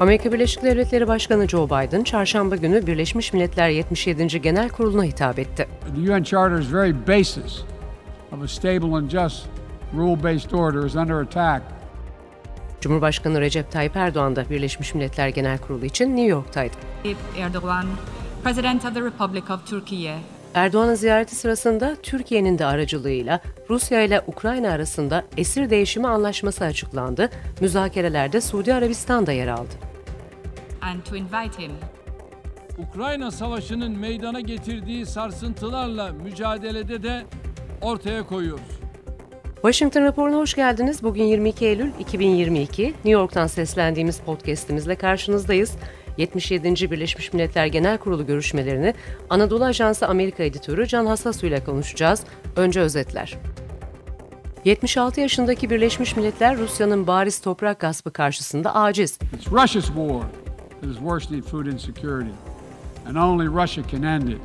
Amerika Birleşik Devletleri Başkanı Joe Biden, çarşamba günü Birleşmiş Milletler 77. Genel Kurulu'na hitap etti. The UN Charter's very basis of a stable and just rule-based order is under attack. Cumhurbaşkanı Recep Tayyip Erdoğan da Birleşmiş Milletler Genel Kurulu için New York'taydı. Erdogan, President of the Republic of Turkey, Erdoğan'ın ziyareti sırasında Türkiye'nin de aracılığıyla Rusya ile Ukrayna arasında esir değişimi anlaşması açıklandı. Müzakerelerde Suudi Arabistan da yer aldı. And to invite him Ukrayna Savaşı'nın meydana getirdiği sarsıntılarla mücadelede de ortaya koyuyoruz. Washington raporuna hoş geldiniz. Bugün 22 Eylül 2022. New York'tan seslendiğimiz podcast'imizle karşınızdayız. 77. Birleşmiş Milletler Genel Kurulu görüşmelerini Anadolu Ajansı Amerika editörü Can Hasasu ile konuşacağız. Önce özetler. 76 yaşındaki Birleşmiş Milletler Rusya'nın bariz toprak gaspı karşısında aciz. It's Russia's war that is worsening food insecurity, and only Russia can end it.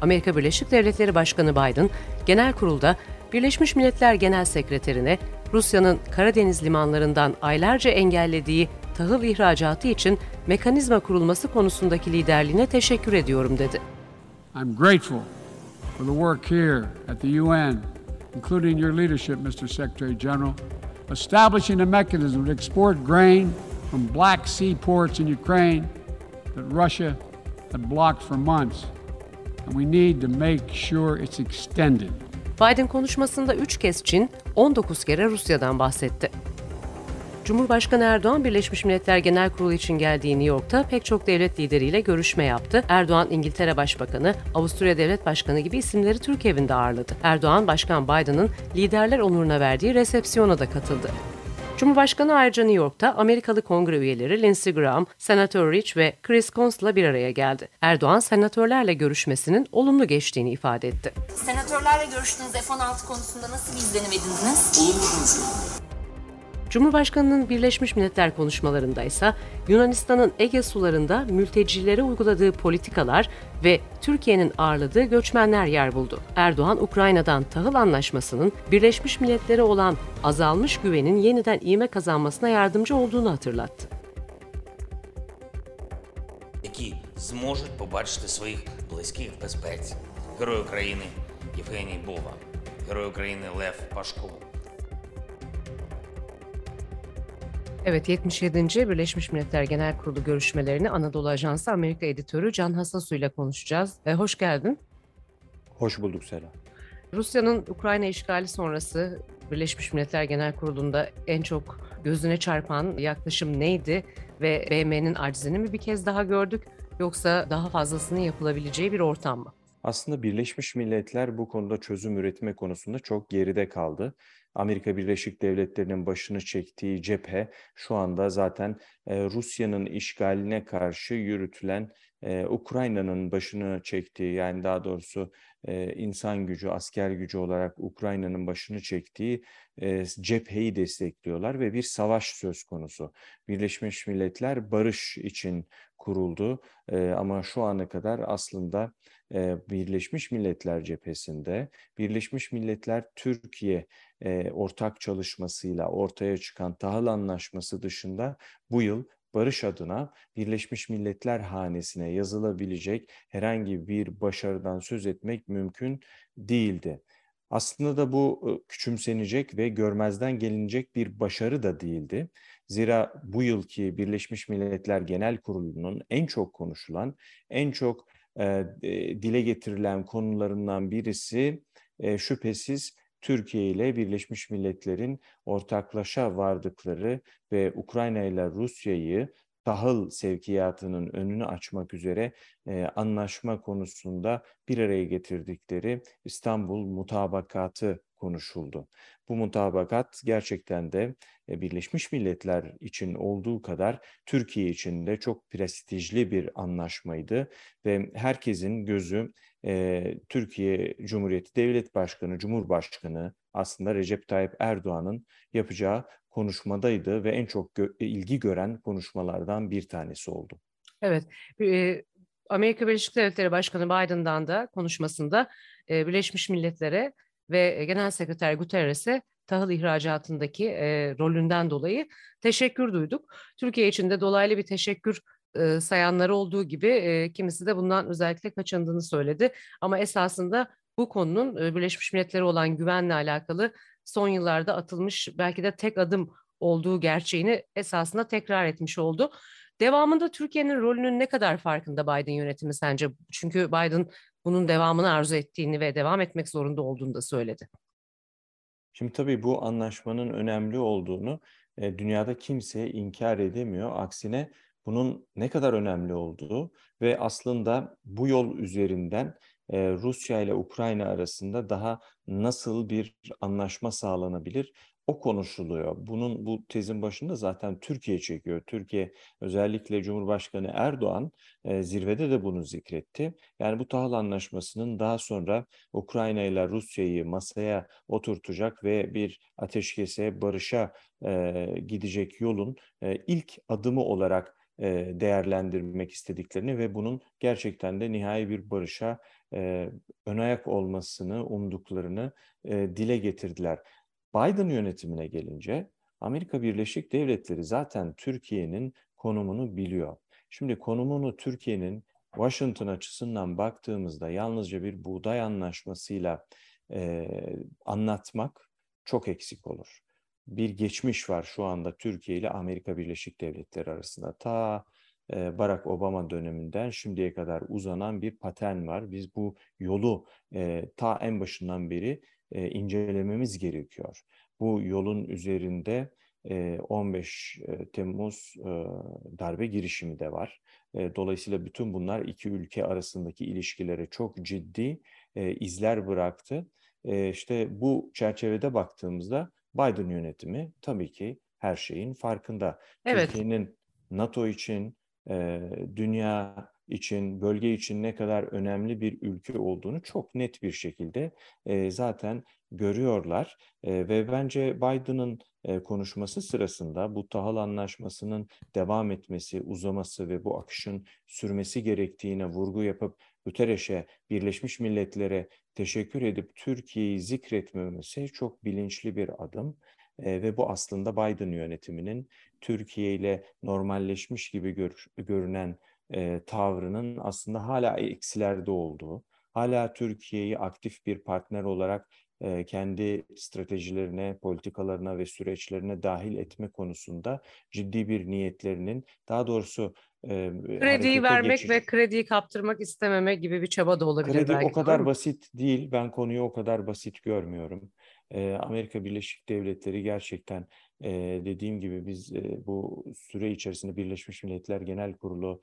Amerika Birleşik Devletleri Başkanı Biden, genel kurulda Birleşmiş Milletler Genel Sekreterine Rusya'nın Karadeniz limanlarından aylarca engellediği tahıl ihracatı için mekanizma kurulması konusundaki liderliğine teşekkür ediyorum dedi. I'm grateful for the work here at the UN, including your leadership, Mr. Secretary General, establishing a mechanism to export grain from Black Sea ports in Ukraine that Russia had blocked for months. And we need to make sure it's extended. Biden konuşmasında 3 kez Çin, 19 kere Rusya'dan bahsetti. Cumhurbaşkanı Erdoğan Birleşmiş Milletler Genel Kurulu için geldiği New York'ta pek çok devlet lideriyle görüşme yaptı. Erdoğan İngiltere Başbakanı, Avusturya Devlet Başkanı gibi isimleri Türk evinde ağırladı. Erdoğan Başkan Biden'ın liderler onuruna verdiği resepsiyona da katıldı. Cumhurbaşkanı ayrıca New York'ta Amerikalı kongre üyeleri Lindsey Graham, Senatör Rich ve Chris Coons'la bir araya geldi. Erdoğan senatörlerle görüşmesinin olumlu geçtiğini ifade etti. Senatörlerle görüştüğünüz F-16 konusunda nasıl bir izlenim edindiniz? Cumhurbaşkanının Birleşmiş Milletler konuşmalarında ise Yunanistan'ın Ege sularında mültecilere uyguladığı politikalar ve Türkiye'nin ağırladığı göçmenler yer buldu. Erdoğan, Ukrayna'dan tahıl anlaşmasının Birleşmiş Milletler'e olan azalmış güvenin yeniden ivme kazanmasına yardımcı olduğunu hatırlattı. які зможуть побачити своїх близьких в безпеці. Герой України Євгеній Бова, Герой України Лев Пашко. Evet 77. Birleşmiş Milletler Genel Kurulu görüşmelerini Anadolu Ajansı Amerika editörü Can Hasasu ile konuşacağız. E, hoş geldin. Hoş bulduk Sela. Rusya'nın Ukrayna işgali sonrası Birleşmiş Milletler Genel Kurulu'nda en çok gözüne çarpan yaklaşım neydi ve BM'nin acizini mi bir kez daha gördük yoksa daha fazlasının yapılabileceği bir ortam mı? Aslında Birleşmiş Milletler bu konuda çözüm üretme konusunda çok geride kaldı. Amerika Birleşik Devletleri'nin başını çektiği cephe şu anda zaten e, Rusya'nın işgaline karşı yürütülen e, Ukrayna'nın başını çektiği yani daha doğrusu e, insan gücü, asker gücü olarak Ukrayna'nın başını çektiği cepheyi destekliyorlar ve bir savaş söz konusu. Birleşmiş Milletler barış için kuruldu ama şu ana kadar aslında Birleşmiş Milletler cephesinde Birleşmiş Milletler Türkiye ortak çalışmasıyla ortaya çıkan tahıl anlaşması dışında bu yıl barış adına Birleşmiş Milletler hanesine yazılabilecek herhangi bir başarıdan söz etmek mümkün değildi. Aslında da bu küçümsenecek ve görmezden gelinecek bir başarı da değildi. Zira bu yılki Birleşmiş Milletler Genel Kurulu'nun en çok konuşulan, en çok e, dile getirilen konularından birisi e, şüphesiz Türkiye ile Birleşmiş Milletler'in ortaklaşa vardıkları ve Ukrayna ile Rusya'yı tahıl sevkiyatının önünü açmak üzere e, anlaşma konusunda bir araya getirdikleri İstanbul Mutabakatı konuşuldu. Bu mutabakat gerçekten de Birleşmiş Milletler için olduğu kadar Türkiye için de çok prestijli bir anlaşmaydı ve herkesin gözü e, Türkiye Cumhuriyeti Devlet Başkanı, Cumhurbaşkanı aslında Recep Tayyip Erdoğan'ın yapacağı konuşmadaydı ve en çok gö- ilgi gören konuşmalardan bir tanesi oldu. Evet, e, Amerika Birleşik Devletleri Başkanı Biden'dan da konuşmasında e, Birleşmiş Milletler'e ve Genel Sekreter Guterres'e tahıl ihracatındaki e, rolünden dolayı teşekkür duyduk. Türkiye için de dolaylı bir teşekkür e, sayanları olduğu gibi e, kimisi de bundan özellikle kaçındığını söyledi. Ama esasında bu konunun e, Birleşmiş Milletler'e olan güvenle alakalı son yıllarda atılmış belki de tek adım olduğu gerçeğini esasında tekrar etmiş oldu. Devamında Türkiye'nin rolünün ne kadar farkında Biden yönetimi sence? Çünkü Biden bunun devamını arzu ettiğini ve devam etmek zorunda olduğunu da söyledi. Şimdi tabii bu anlaşmanın önemli olduğunu e, dünyada kimse inkar edemiyor. Aksine bunun ne kadar önemli olduğu ve aslında bu yol üzerinden e, Rusya ile Ukrayna arasında daha nasıl bir anlaşma sağlanabilir o konuşuluyor. Bunun bu tezin başında zaten Türkiye çekiyor. Türkiye özellikle Cumhurbaşkanı Erdoğan e, zirvede de bunu zikretti. Yani bu tahıl anlaşmasının daha sonra Ukrayna ile Rusya'yı masaya oturtacak ve bir ateşkese, barışa e, gidecek yolun e, ilk adımı olarak e, değerlendirmek istediklerini ve bunun gerçekten de nihai bir barışa e, ön ayak olmasını umduklarını e, dile getirdiler. Biden yönetimine gelince Amerika Birleşik Devletleri zaten Türkiye'nin konumunu biliyor. Şimdi konumunu Türkiye'nin Washington açısından baktığımızda yalnızca bir buğday anlaşmasıyla e, anlatmak çok eksik olur. Bir geçmiş var şu anda Türkiye ile Amerika Birleşik Devletleri arasında. Ta Barack Obama döneminden şimdiye kadar uzanan bir patern var. Biz bu yolu ta en başından beri incelememiz gerekiyor. Bu yolun üzerinde e, 15 e, Temmuz darbe girişimi de var. Dolayısıyla bütün bunlar iki ülke arasındaki ilişkilere çok ciddi izler bıraktı. İşte bu çerçevede baktığımızda Biden yönetimi tabii ki her şeyin farkında. Evet. Türkiye'nin NATO için, e, dünya için, bölge için ne kadar önemli bir ülke olduğunu çok net bir şekilde e, zaten görüyorlar. E, ve bence Biden'ın e, konuşması sırasında bu tahıl anlaşmasının devam etmesi, uzaması ve bu akışın sürmesi gerektiğine vurgu yapıp Guterres'e, Birleşmiş Milletler'e teşekkür edip Türkiye'yi zikretmemesi çok bilinçli bir adım. E, ve bu aslında Biden yönetiminin Türkiye ile normalleşmiş gibi gör, görünen e, tavrının aslında hala eksilerde olduğu, hala Türkiye'yi aktif bir partner olarak e, kendi stratejilerine, politikalarına ve süreçlerine dahil etme konusunda ciddi bir niyetlerinin, daha doğrusu e, krediyi vermek geçiş... ve krediyi kaptırmak istememe gibi bir çaba da olabilir Kredi belki. o kadar basit değil. Ben konuyu o kadar basit görmüyorum. Amerika Birleşik Devletleri gerçekten dediğim gibi biz bu süre içerisinde Birleşmiş Milletler Genel Kurulu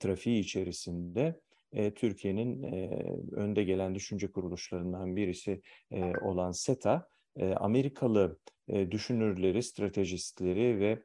trafiği içerisinde Türkiye'nin önde gelen düşünce kuruluşlarından birisi olan SETA, Amerikalı düşünürleri, stratejistleri ve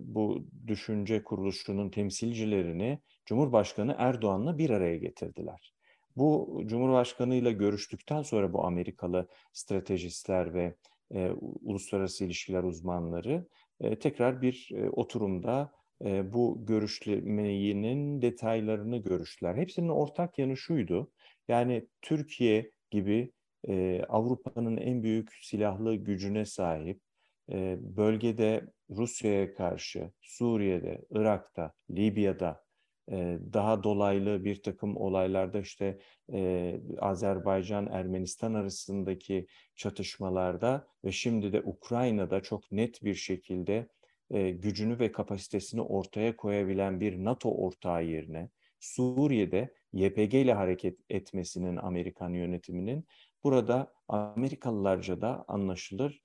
bu düşünce kuruluşunun temsilcilerini Cumhurbaşkanı Erdoğan'la bir araya getirdiler. Bu Cumhurbaşkanı ile görüştükten sonra bu Amerikalı stratejistler ve e, uluslararası ilişkiler uzmanları e, tekrar bir e, oturumda e, bu görüşmenin detaylarını görüştüler. Hepsinin ortak yanı şuydu. Yani Türkiye gibi e, Avrupa'nın en büyük silahlı gücüne sahip, e, bölgede Rusya'ya karşı, Suriye'de, Irak'ta, Libya'da daha dolaylı bir takım olaylarda işte Azerbaycan-Ermenistan arasındaki çatışmalarda ve şimdi de Ukrayna'da çok net bir şekilde gücünü ve kapasitesini ortaya koyabilen bir NATO ortağı yerine Suriye'de YPG ile hareket etmesinin Amerikan yönetiminin burada Amerikalılarca da anlaşılır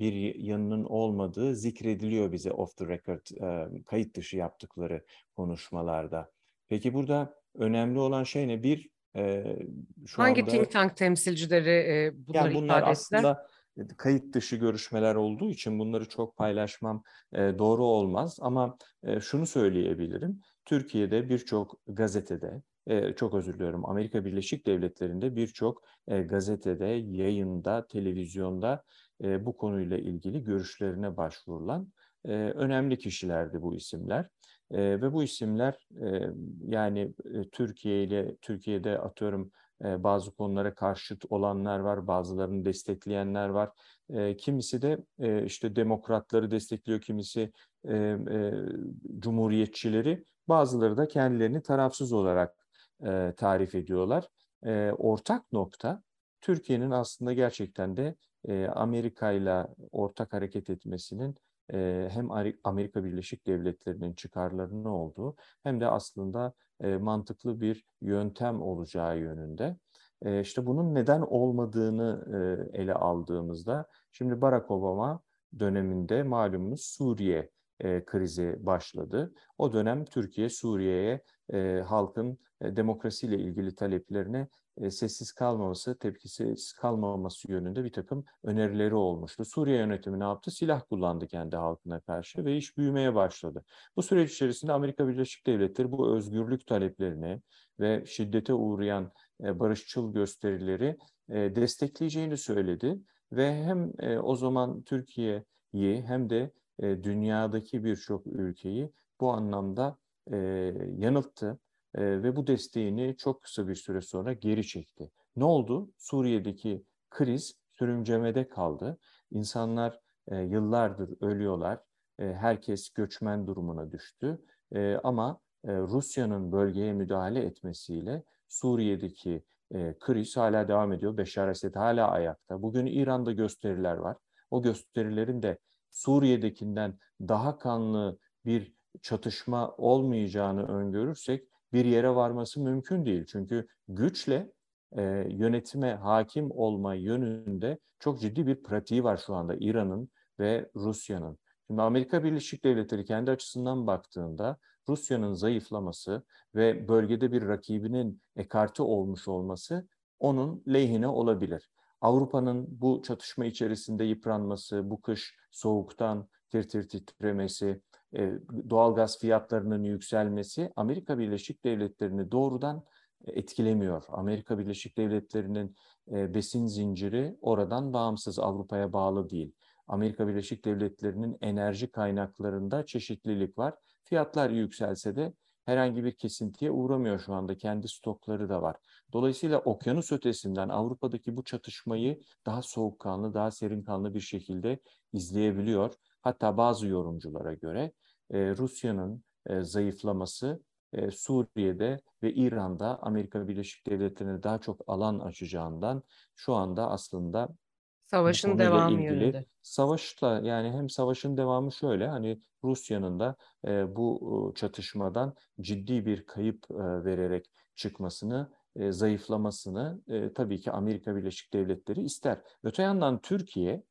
bir yanının olmadığı zikrediliyor bize off the record e, kayıt dışı yaptıkları konuşmalarda. Peki burada önemli olan şey ne? Bir e, şu Hangi anda, think tank temsilcileri e, bunları yani bunlar ifade aslında kayıt dışı görüşmeler olduğu için bunları çok paylaşmam e, doğru olmaz ama e, şunu söyleyebilirim. Türkiye'de birçok gazetede, e, çok özür diliyorum Amerika Birleşik Devletleri'nde birçok e, gazetede, yayında, televizyonda e, bu konuyla ilgili görüşlerine başvurulan e, önemli kişilerdi bu isimler. E, ve bu isimler e, yani e, Türkiye ile Türkiye'de atıyorum E, bazı konulara karşıt olanlar var, bazılarını destekleyenler var. E, kimisi de e, işte demokratları destekliyor, kimisi e, e, cumhuriyetçileri, bazıları da kendilerini tarafsız olarak e, tarif ediyorlar. E, ortak nokta Türkiye'nin aslında gerçekten de e, Amerika ile ortak hareket etmesinin e, hem Amerika Birleşik Devletleri'nin çıkarlarının olduğu hem de aslında e, mantıklı bir yöntem olacağı yönünde. E, işte bunun neden olmadığını ele aldığımızda şimdi Barack Obama döneminde malumunuz Suriye krizi başladı. O dönem Türkiye Suriye'ye e, halkın e, demokrasiyle ilgili taleplerine e, sessiz kalmaması, tepkisiz kalmaması yönünde bir takım önerileri olmuştu. Suriye yönetimi ne yaptı? Silah kullandı kendi halkına karşı ve iş büyümeye başladı. Bu süreç içerisinde Amerika Birleşik Devletleri bu özgürlük taleplerini ve şiddete uğrayan e, barışçıl gösterileri e, destekleyeceğini söyledi ve hem e, o zaman Türkiye'yi hem de e, dünyadaki birçok ülkeyi bu anlamda e, yanılttı e, ve bu desteğini çok kısa bir süre sonra geri çekti. Ne oldu? Suriye'deki kriz sürüncemede kaldı. İnsanlar e, yıllardır ölüyorlar. E, herkes göçmen durumuna düştü. E, ama e, Rusya'nın bölgeye müdahale etmesiyle Suriye'deki e, kriz hala devam ediyor. Beşar Esed hala ayakta. Bugün İran'da gösteriler var. O gösterilerin de Suriye'dekinden daha kanlı bir çatışma olmayacağını öngörürsek bir yere varması mümkün değil. Çünkü güçle e, yönetime hakim olma yönünde çok ciddi bir pratiği var şu anda İran'ın ve Rusya'nın. Şimdi Amerika Birleşik Devletleri kendi açısından baktığında Rusya'nın zayıflaması ve bölgede bir rakibinin ekarte olmuş olması onun lehine olabilir. Avrupa'nın bu çatışma içerisinde yıpranması, bu kış soğuktan tir tir titremesi, doğal gaz fiyatlarının yükselmesi Amerika Birleşik Devletleri'ni doğrudan etkilemiyor. Amerika Birleşik Devletleri'nin e, besin zinciri oradan bağımsız, Avrupa'ya bağlı değil. Amerika Birleşik Devletleri'nin enerji kaynaklarında çeşitlilik var. Fiyatlar yükselse de herhangi bir kesintiye uğramıyor şu anda. Kendi stokları da var. Dolayısıyla okyanus ötesinden Avrupa'daki bu çatışmayı daha soğukkanlı, daha serinkanlı bir şekilde izleyebiliyor. Hatta bazı yorumculara göre e, Rusya'nın e, zayıflaması e, Suriye'de ve İran'da Amerika Birleşik Devletleri'ne daha çok alan açacağından şu anda aslında Savaşın devamı ilgili, yönünde. Savaşla yani hem savaşın devamı şöyle hani Rusya'nın da e, bu çatışmadan ciddi bir kayıp e, vererek çıkmasını, e, zayıflamasını e, tabii ki Amerika Birleşik Devletleri ister. Öte yandan Türkiye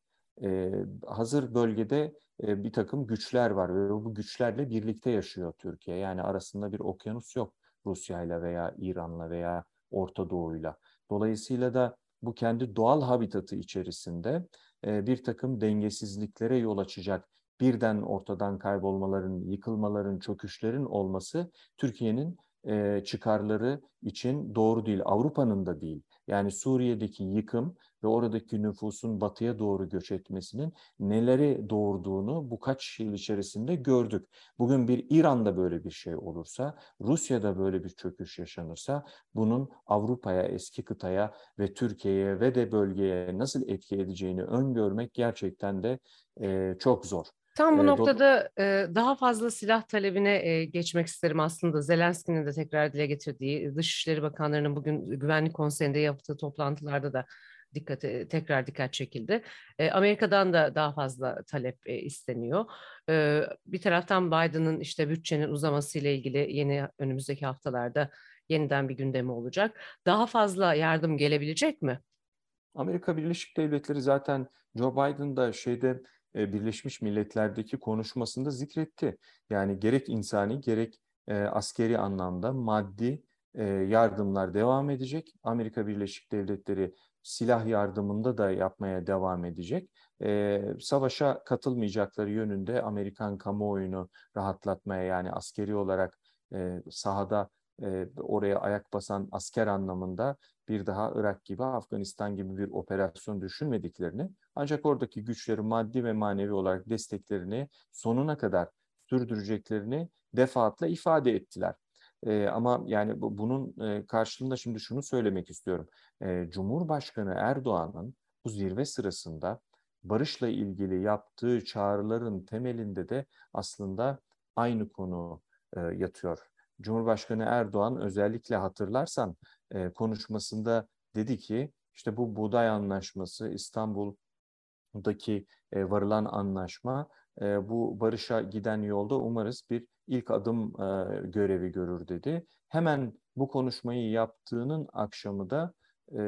e, hazır bölgede e, bir takım güçler var ve bu güçlerle birlikte yaşıyor Türkiye. Yani arasında bir okyanus yok Rusya ile veya İran'la veya Orta Doğu'yla. Dolayısıyla da bu kendi doğal habitatı içerisinde e, bir takım dengesizliklere yol açacak birden ortadan kaybolmaların, yıkılmaların, çöküşlerin olması Türkiye'nin e, çıkarları için doğru değil. Avrupa'nın da değil. Yani Suriye'deki yıkım ve oradaki nüfusun batıya doğru göç etmesinin neleri doğurduğunu bu kaç yıl içerisinde gördük. Bugün bir İran'da böyle bir şey olursa, Rusya'da böyle bir çöküş yaşanırsa bunun Avrupa'ya, eski kıtaya ve Türkiye'ye ve de bölgeye nasıl etki edeceğini öngörmek gerçekten de e, çok zor. Tam bu e, noktada e, daha fazla silah talebine e, geçmek isterim aslında. Zelenski'nin de tekrar dile getirdiği, Dışişleri Bakanlarının bugün Güvenlik Konseyi'nde yaptığı toplantılarda da dikkat tekrar dikkat çekildi. Amerika'dan da daha fazla talep isteniyor. bir taraftan Biden'ın işte bütçenin uzaması ile ilgili yeni önümüzdeki haftalarda yeniden bir gündemi olacak. Daha fazla yardım gelebilecek mi? Amerika Birleşik Devletleri zaten Joe Biden da şeyde Birleşmiş Milletler'deki konuşmasında zikretti. Yani gerek insani gerek askeri anlamda maddi yardımlar devam edecek. Amerika Birleşik Devletleri silah yardımında da yapmaya devam edecek. savaşa katılmayacakları yönünde Amerikan kamuoyunu rahatlatmaya yani askeri olarak sahada oraya ayak basan asker anlamında bir daha Irak gibi, Afganistan gibi bir operasyon düşünmediklerini ancak oradaki güçleri maddi ve manevi olarak desteklerini sonuna kadar sürdüreceklerini defaatle ifade ettiler. E, ama yani bu, bunun e, karşılığında şimdi şunu söylemek istiyorum. E, Cumhurbaşkanı Erdoğan'ın bu zirve sırasında barışla ilgili yaptığı çağrıların temelinde de aslında aynı konu e, yatıyor. Cumhurbaşkanı Erdoğan özellikle hatırlarsan e, konuşmasında dedi ki işte bu buğday anlaşması İstanbul'daki e, varılan anlaşma e, bu barışa giden yolda umarız bir ilk adım e, görevi görür dedi. Hemen bu konuşmayı yaptığının akşamı da e,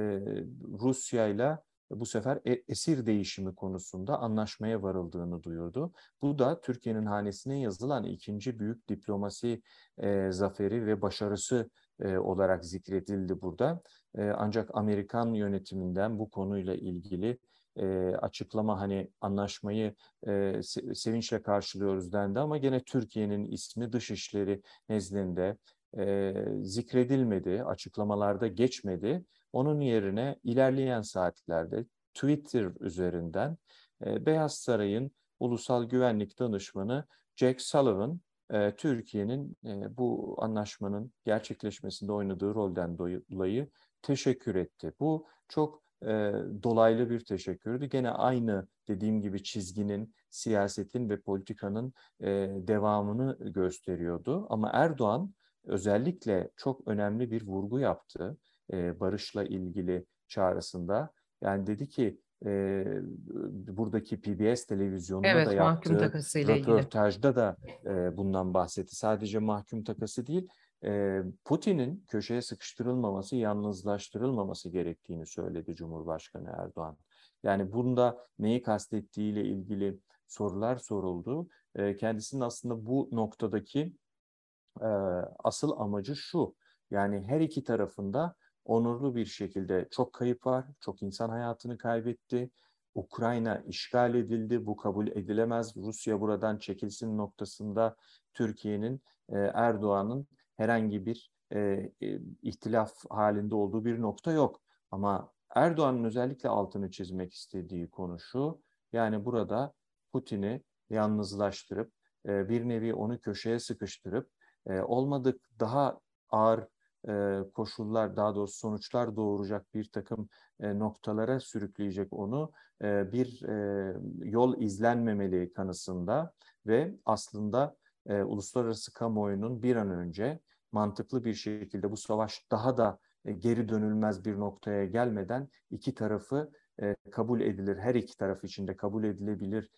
Rusya ile bu sefer e, esir değişimi konusunda anlaşmaya varıldığını duyurdu. Bu da Türkiye'nin hanesine yazılan ikinci büyük diplomasi e, zaferi ve başarısı e, olarak zikredildi burada. E, ancak Amerikan yönetiminden bu konuyla ilgili e, açıklama hani anlaşmayı e, sevinçle karşılıyoruz dendi ama gene Türkiye'nin ismi dışişleri nezdinde e, zikredilmedi, açıklamalarda geçmedi. Onun yerine ilerleyen saatlerde Twitter üzerinden e, Beyaz Saray'ın Ulusal Güvenlik Danışmanı Jack Sullivan e, Türkiye'nin e, bu anlaşmanın gerçekleşmesinde oynadığı rolden dolayı teşekkür etti. Bu çok e, dolaylı bir teşekkürdü. Gene aynı dediğim gibi çizginin, siyasetin ve politikanın e, devamını gösteriyordu. Ama Erdoğan özellikle çok önemli bir vurgu yaptı e, barışla ilgili çağrısında. Yani dedi ki e, buradaki PBS televizyonunda evet, da yaptığı röportajda ilgili. da e, bundan bahsetti. Sadece mahkum takası değil, e, Putin'in köşeye sıkıştırılmaması, yalnızlaştırılmaması gerektiğini söyledi Cumhurbaşkanı Erdoğan. Yani bunda neyi kastettiğiyle ilgili sorular soruldu. E, kendisinin aslında bu noktadaki e, asıl amacı şu. Yani her iki tarafında onurlu bir şekilde çok kayıp var, çok insan hayatını kaybetti. Ukrayna işgal edildi, bu kabul edilemez. Rusya buradan çekilsin noktasında Türkiye'nin, e, Erdoğan'ın herhangi bir e, e, ihtilaf halinde olduğu bir nokta yok. Ama Erdoğan'ın özellikle altını çizmek istediği konu şu, yani burada Putin'i yalnızlaştırıp, bir nevi onu köşeye sıkıştırıp, olmadık daha ağır koşullar daha doğrusu sonuçlar doğuracak bir takım noktalara sürükleyecek onu bir yol izlenmemeli kanısında ve aslında uluslararası kamuoyunun bir an önce mantıklı bir şekilde bu savaş daha da geri dönülmez bir noktaya gelmeden iki tarafı kabul edilir, her iki taraf içinde kabul edilebilir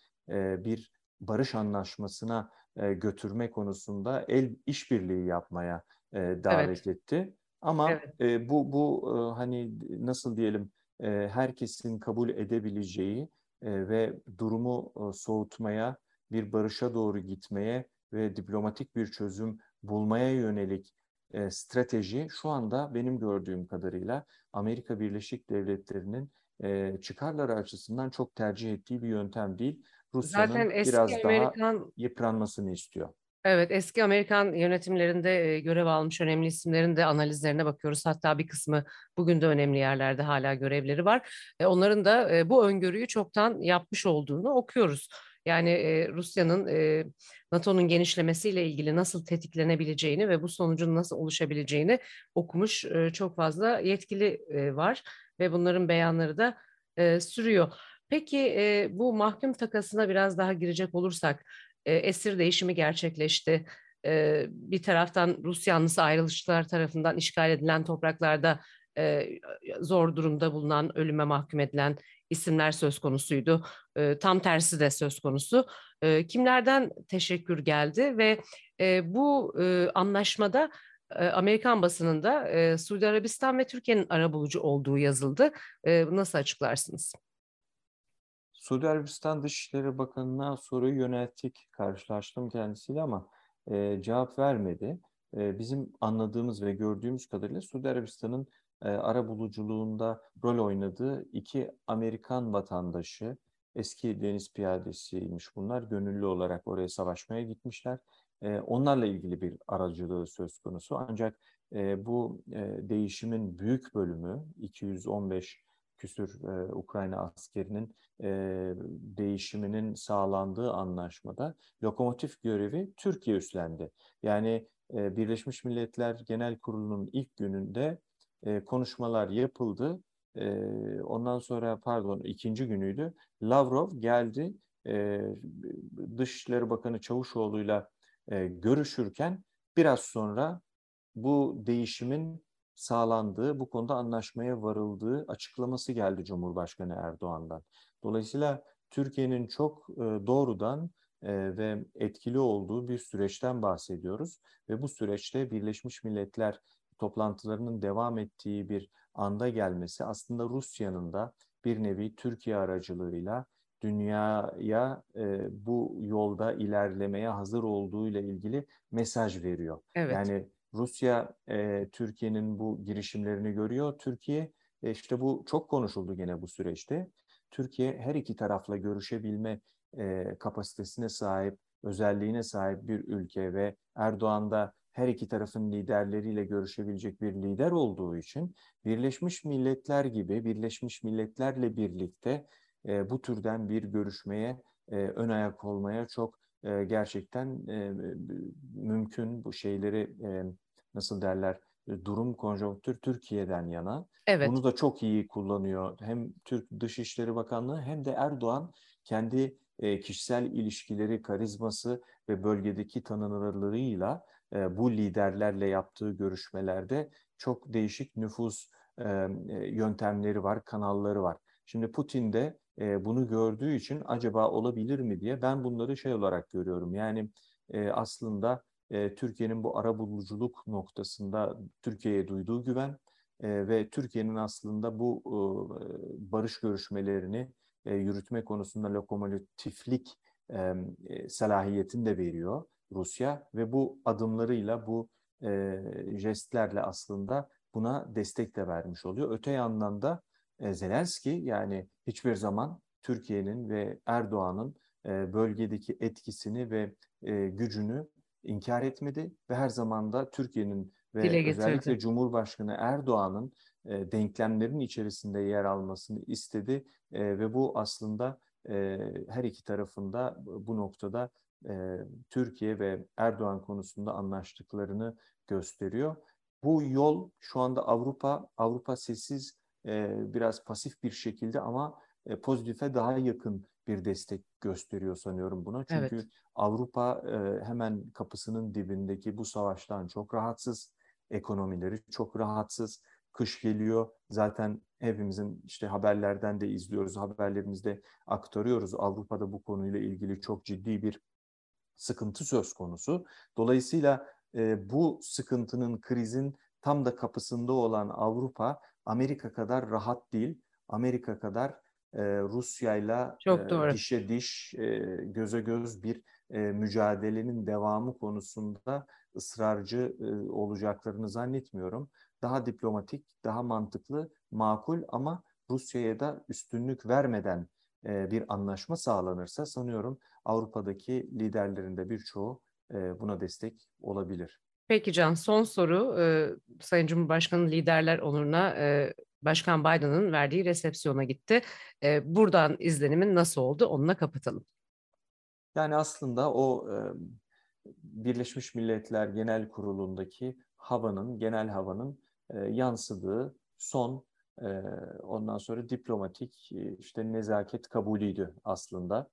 bir barış anlaşmasına götürme konusunda el işbirliği yapmaya e, davet evet. etti. Ama evet. e, bu bu e, hani nasıl diyelim e, herkesin kabul edebileceği e, ve durumu e, soğutmaya, bir barışa doğru gitmeye ve diplomatik bir çözüm bulmaya yönelik e, strateji şu anda benim gördüğüm kadarıyla Amerika Birleşik Devletleri'nin e, çıkarları açısından çok tercih ettiği bir yöntem değil. Rusya'nın biraz Amerikan... daha yıpranmasını istiyor. Evet, eski Amerikan yönetimlerinde görev almış önemli isimlerin de analizlerine bakıyoruz. Hatta bir kısmı bugün de önemli yerlerde hala görevleri var. Onların da bu öngörüyü çoktan yapmış olduğunu okuyoruz. Yani e, Rusya'nın e, NATO'nun genişlemesiyle ilgili nasıl tetiklenebileceğini ve bu sonucun nasıl oluşabileceğini okumuş e, çok fazla yetkili e, var ve bunların beyanları da e, sürüyor. Peki e, bu mahkum takasına biraz daha girecek olursak e, esir değişimi gerçekleşti. E, bir taraftan Rus yanlısı ayrılışçılar tarafından işgal edilen topraklarda e, zor durumda bulunan, ölüme mahkum edilen isimler söz konusuydu. E, tam tersi de söz konusu. E, kimlerden teşekkür geldi ve e, bu e, anlaşmada e, Amerikan basınında e, Suudi Arabistan ve Türkiye'nin arabulucu olduğu yazıldı. E, nasıl açıklarsınız? Suudi Arabistan Dışişleri Bakanı'na soruyu yönelttik. Karşılaştım kendisiyle ama e, cevap vermedi. E, bizim anladığımız ve gördüğümüz kadarıyla Suudi Arabistan'ın e, ara buluculuğunda rol oynadığı iki Amerikan vatandaşı, eski deniz piyadesiymiş bunlar, gönüllü olarak oraya savaşmaya gitmişler. E, onlarla ilgili bir aracılığı söz konusu. Ancak e, bu e, değişimin büyük bölümü 215 küsür e, Ukrayna askerinin e, değişiminin sağlandığı anlaşmada lokomotif görevi Türkiye üstlendi. Yani e, Birleşmiş Milletler Genel Kurulu'nun ilk gününde e, konuşmalar yapıldı. E, ondan sonra pardon ikinci günüydü. Lavrov geldi e, Dışişleri Bakanı Çavuşoğlu'yla e, görüşürken biraz sonra bu değişimin sağlandığı, bu konuda anlaşmaya varıldığı açıklaması geldi Cumhurbaşkanı Erdoğan'dan. Dolayısıyla Türkiye'nin çok e, doğrudan e, ve etkili olduğu bir süreçten bahsediyoruz ve bu süreçte Birleşmiş Milletler toplantılarının devam ettiği bir anda gelmesi aslında Rusya'nın da bir nevi Türkiye aracılığıyla dünyaya e, bu yolda ilerlemeye hazır olduğu ile ilgili mesaj veriyor. Evet. Yani Rusya e, Türkiye'nin bu girişimlerini görüyor. Türkiye e, işte bu çok konuşuldu gene bu süreçte. Türkiye her iki tarafla görüşebilme e, kapasitesine sahip, özelliğine sahip bir ülke ve Erdoğan da her iki tarafın liderleriyle görüşebilecek bir lider olduğu için Birleşmiş Milletler gibi Birleşmiş Milletlerle birlikte e, bu türden bir görüşmeye e, ön ayak olmaya çok e, gerçekten e, mümkün bu şeyleri e, nasıl derler durum konjonktür Türkiye'den yana. Evet. Bunu da çok iyi kullanıyor. Hem Türk Dışişleri Bakanlığı hem de Erdoğan kendi e, kişisel ilişkileri, karizması ve bölgedeki tanınırlığıyla e, bu liderlerle yaptığı görüşmelerde çok değişik nüfus e, yöntemleri var, kanalları var. Şimdi Putin de bunu gördüğü için acaba olabilir mi diye ben bunları şey olarak görüyorum. Yani aslında Türkiye'nin bu ara buluculuk noktasında Türkiye'ye duyduğu güven ve Türkiye'nin aslında bu barış görüşmelerini yürütme konusunda lokomotiflik salahiyetini de veriyor Rusya ve bu adımlarıyla bu jestlerle aslında buna destek de vermiş oluyor. Öte yandan da Zelenski yani hiçbir zaman Türkiye'nin ve Erdoğan'ın bölgedeki etkisini ve gücünü inkar etmedi ve her zaman da Türkiye'nin ve özellikle Cumhurbaşkanı Erdoğan'ın denklemlerin içerisinde yer almasını istedi ve bu aslında her iki tarafında bu noktada Türkiye ve Erdoğan konusunda anlaştıklarını gösteriyor. Bu yol şu anda Avrupa Avrupa sessiz biraz pasif bir şekilde ama pozitife daha yakın bir destek gösteriyor sanıyorum buna. Çünkü evet. Avrupa hemen kapısının dibindeki bu savaştan çok rahatsız. Ekonomileri çok rahatsız. Kış geliyor. Zaten hepimizin işte haberlerden de izliyoruz, haberlerimizde aktarıyoruz. Avrupa'da bu konuyla ilgili çok ciddi bir sıkıntı söz konusu. Dolayısıyla bu sıkıntının, krizin tam da kapısında olan Avrupa Amerika kadar rahat değil. Amerika kadar e, Rusya'yla e, dişe diş, e, göze göz bir e, mücadelenin devamı konusunda ısrarcı e, olacaklarını zannetmiyorum. Daha diplomatik, daha mantıklı, makul ama Rusya'ya da üstünlük vermeden e, bir anlaşma sağlanırsa sanıyorum Avrupa'daki liderlerin de birçoğu e, buna destek olabilir. Peki Can, son soru. E, Sayın Cumhurbaşkanı liderler onuruna e, Başkan Biden'ın verdiği resepsiyona gitti. E, buradan izlenimin nasıl oldu onunla kapatalım. Yani aslında o e, Birleşmiş Milletler Genel Kurulu'ndaki havanın, genel havanın e, yansıdığı son e, ondan sonra diplomatik e, işte nezaket kabulüydü aslında.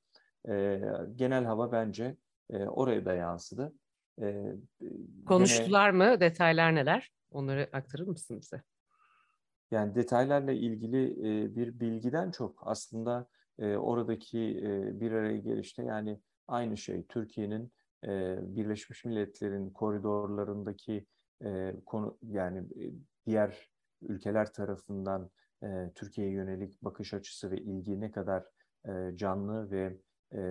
E, genel hava bence e, oraya da yansıdı. E, Konuştular gene, mı? Detaylar neler? Onları aktarır mısın bize? Yani detaylarla ilgili e, bir bilgiden çok aslında e, oradaki e, bir araya gelişte yani aynı şey Türkiye'nin e, Birleşmiş Milletler'in koridorlarındaki e, konu yani diğer ülkeler tarafından e, Türkiye'ye yönelik bakış açısı ve ilgi ne kadar e, canlı ve e,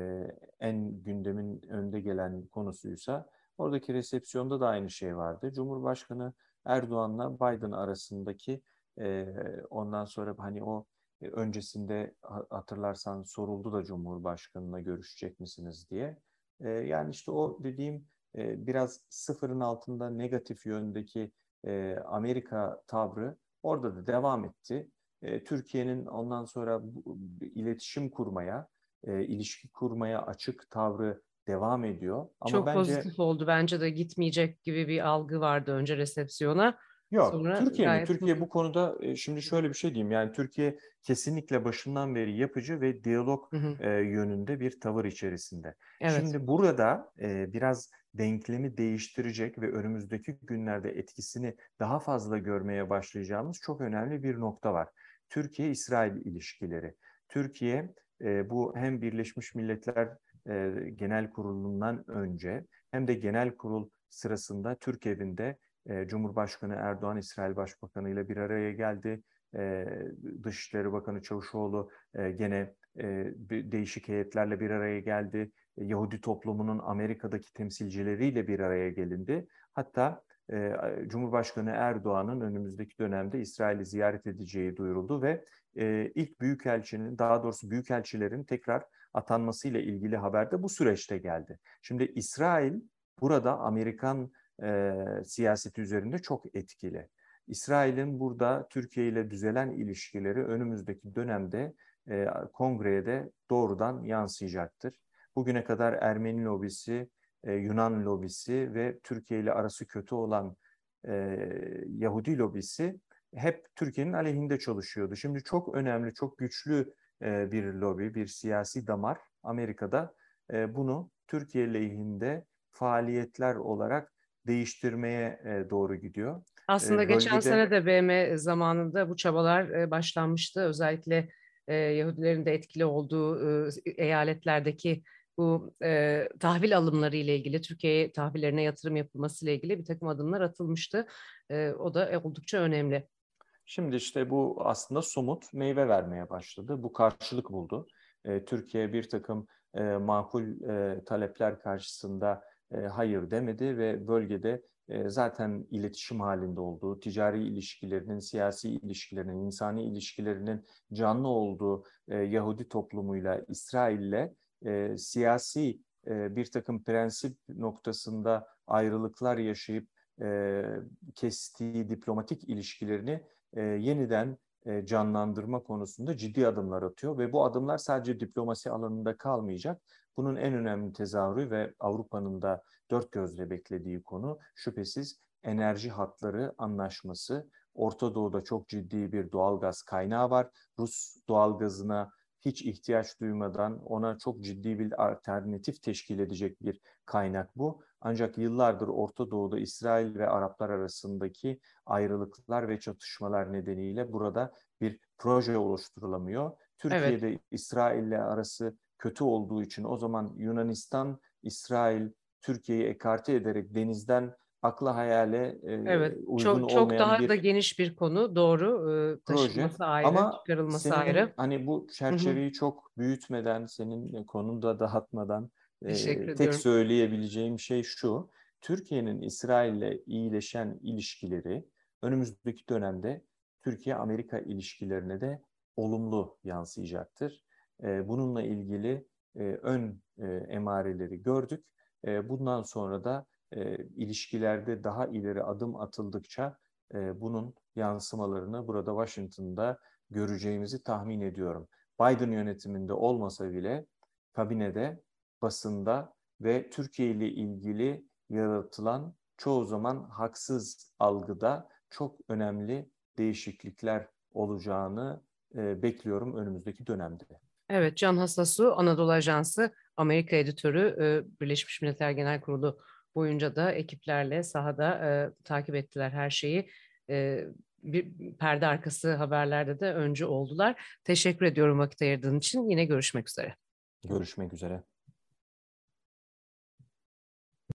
en gündemin önde gelen konusuysa Oradaki resepsiyonda da aynı şey vardı. Cumhurbaşkanı Erdoğan'la Biden arasındaki e, ondan sonra hani o e, öncesinde hatırlarsan soruldu da Cumhurbaşkanı'na görüşecek misiniz diye. E, yani işte o dediğim e, biraz sıfırın altında negatif yöndeki e, Amerika tavrı orada da devam etti. E, Türkiye'nin ondan sonra bu, iletişim kurmaya, e, ilişki kurmaya açık tavrı devam ediyor. Ama Çok bence, pozitif oldu. Bence de gitmeyecek gibi bir algı vardı önce resepsiyona. Yok, Sonra Türkiye mi? Türkiye bu konuda e, şimdi şöyle bir şey diyeyim. Yani Türkiye kesinlikle başından beri yapıcı ve diyalog hı hı. E, yönünde bir tavır içerisinde. Evet. Şimdi burada e, biraz denklemi değiştirecek ve önümüzdeki günlerde etkisini daha fazla görmeye başlayacağımız çok önemli bir nokta var. Türkiye-İsrail ilişkileri. Türkiye e, bu hem Birleşmiş Milletler e, Genel Kurulu'ndan önce hem de genel kurul sırasında Türk evinde Cumhurbaşkanı Erdoğan İsrail Başbakanı ile bir araya geldi. E, Dışişleri Bakanı Çavuşoğlu e, gene e, değişik heyetlerle bir araya geldi. E, Yahudi toplumunun Amerika'daki temsilcileriyle bir araya gelindi. Hatta Cumhurbaşkanı Erdoğan'ın önümüzdeki dönemde İsrail'i ziyaret edeceği duyuruldu ve ilk büyükelçinin daha doğrusu büyükelçilerin tekrar atanmasıyla ilgili haber de bu süreçte geldi. Şimdi İsrail burada Amerikan e, siyaseti üzerinde çok etkili. İsrail'in burada Türkiye ile düzelen ilişkileri önümüzdeki dönemde e, kongreye de doğrudan yansıyacaktır. Bugüne kadar Ermeni lobisi, e, Yunan lobisi ve Türkiye ile arası kötü olan e, Yahudi lobisi hep Türkiye'nin aleyhinde çalışıyordu. Şimdi çok önemli, çok güçlü e, bir lobi, bir siyasi damar Amerika'da e, bunu Türkiye lehinde faaliyetler olarak değiştirmeye e, doğru gidiyor. Aslında e, geçen sene de BM zamanında bu çabalar e, başlanmıştı. Özellikle Yahudilerin de etkili olduğu eyaletlerdeki bu e, tahvil alımları ile ilgili, Türkiye'ye tahvillerine yatırım yapılması ile ilgili bir takım adımlar atılmıştı. E, o da oldukça önemli. Şimdi işte bu aslında somut meyve vermeye başladı. Bu karşılık buldu. E, Türkiye bir takım e, makul e, talepler karşısında e, hayır demedi ve bölgede e, zaten iletişim halinde olduğu, ticari ilişkilerinin, siyasi ilişkilerinin, insani ilişkilerinin canlı olduğu e, Yahudi toplumuyla, İsrail'le e, siyasi e, bir takım prensip noktasında ayrılıklar yaşayıp e, kestiği diplomatik ilişkilerini e, yeniden canlandırma konusunda ciddi adımlar atıyor ve bu adımlar sadece diplomasi alanında kalmayacak. Bunun en önemli tezahürü ve Avrupa'nın da dört gözle beklediği konu şüphesiz enerji hatları anlaşması. Orta Doğu'da çok ciddi bir doğalgaz kaynağı var. Rus doğalgazına hiç ihtiyaç duymadan ona çok ciddi bir alternatif teşkil edecek bir kaynak bu. Ancak yıllardır Orta Doğu'da İsrail ve Araplar arasındaki ayrılıklar ve çatışmalar nedeniyle burada bir proje oluşturulamıyor. Türkiye'de evet. İsrail'le arası kötü olduğu için o zaman Yunanistan, İsrail, Türkiye'yi ekarte ederek denizden akla hayale e, evet, uygun çok, çok daha bir da geniş bir konu doğru e, taşınması proje. ayrı Ama çıkarılması senin, ayrı. Hani bu çerçeveyi Hı-hı. çok büyütmeden senin konunu da dağıtmadan e, tek söyleyebileceğim şey şu Türkiye'nin İsrail'le iyileşen ilişkileri önümüzdeki dönemde Türkiye-Amerika ilişkilerine de olumlu yansıyacaktır. E, bununla ilgili e, ön e, emareleri gördük. E, bundan sonra da e, ilişkilerde daha ileri adım atıldıkça e, bunun yansımalarını burada Washington'da göreceğimizi tahmin ediyorum. Biden yönetiminde olmasa bile kabinede, basında ve Türkiye ile ilgili yaratılan çoğu zaman haksız algıda çok önemli değişiklikler olacağını e, bekliyorum önümüzdeki dönemde. Evet, Can Hasasu, Anadolu Ajansı Amerika editörü, e, Birleşmiş Milletler Genel Kurulu boyunca da ekiplerle sahada e, takip ettiler her şeyi. E, bir perde arkası haberlerde de öncü oldular. Teşekkür ediyorum vakit ayırdığın için. Yine görüşmek üzere. Görüşmek üzere.